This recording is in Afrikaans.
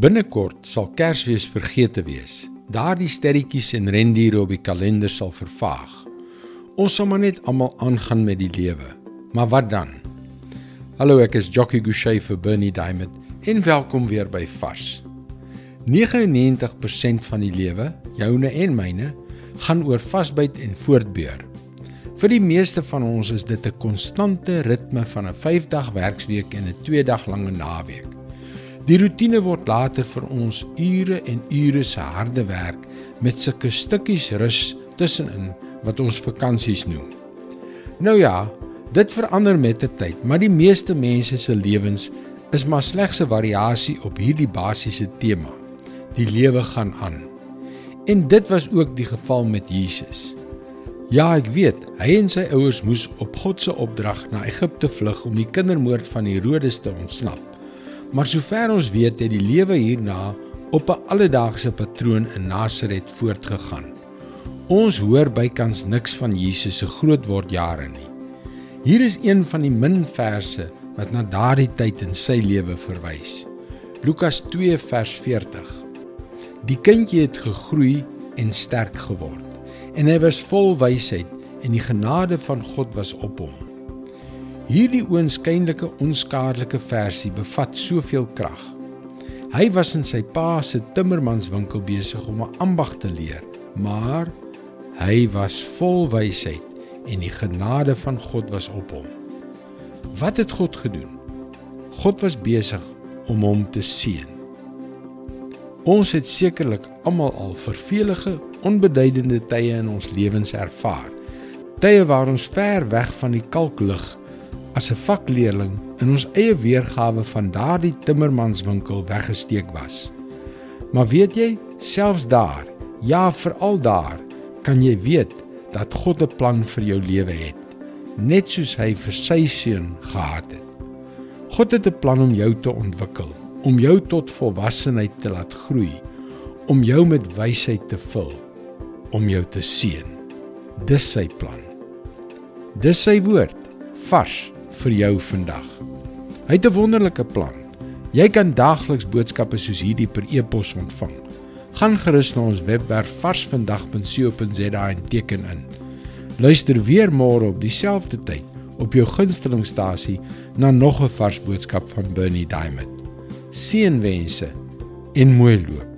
Binnekort sal Kersfees vergete wees. Daardie sterretjies en rendiere op die kalender sal vervaag. Ons sal maar net almal aangaan met die lewe. Maar wat dan? Hallo, ek is Jockey Gouchee vir Bernie Diamond en welkom weer by Vars. 99% van die lewe, joune en myne, gaan oor vasbyt en voortbeur. Vir die meeste van ons is dit 'n konstante ritme van 'n 5-dag werksweek en 'n 2-dag lange naweek. Die rotine word later vir ons ure en ure se harde werk met sulke stukkies rus tussenin wat ons vakansies noem. Nou ja, dit verander met 'n tyd, maar die meeste mense se lewens is maar slegs 'n variasie op hierdie basiese tema. Die lewe gaan aan. En dit was ook die geval met Jesus. Ja, ek weet, hy en sy ouers moes op God se opdrag na Egipte vlug om die kindermoord van Herodes te ontsnap. Maar sover ons weet, het die lewe hierna op 'n alledaagse patroon in Nasaret voortgegaan. Ons hoor bykans niks van Jesus se grootword jare nie. Hier is een van die min verse wat na daardie tyd in sy lewe verwys. Lukas 2 vers 40. Die kindjie het gegroei en sterk geword en hy was vol wysheid en die genade van God was op hom. Hierdie oënskynlike onskaarlike versie bevat soveel krag. Hy was in sy pa se timmermanswinkel besig om 'n ambag te leer, maar hy was vol wysheid en die genade van God was op hom. Wat het God gedoen? God was besig om hom te seën. Ons het sekerlik almal al vervelige, onbeduidende tye in ons lewens ervaar. Tye waar ons ver weg van die kalklig as 'n vakleerling in ons eie weergawe van daardie timmermanswinkel weggesteek was. Maar weet jy, selfs daar, ja, veral daar, kan jy weet dat God 'n plan vir jou lewe het, net soos hy vir sy seun gehad het. God het 'n plan om jou te ontwikkel, om jou tot volwassenheid te laat groei, om jou met wysheid te vul, om jou te seën. Dis sy plan. Dis sy woord, vars vir jou vandag. Hy het 'n wonderlike plan. Jy kan daagliks boodskappe soos hierdie per e-pos ontvang. Gaan gerus na ons webwerf varsvandag.co.za en teken in. Luister weer môre op dieselfde tyd op jou gunstelingstasie na nog 'n vars boodskap van Bernie Diamond. Seënwense en mooi loop.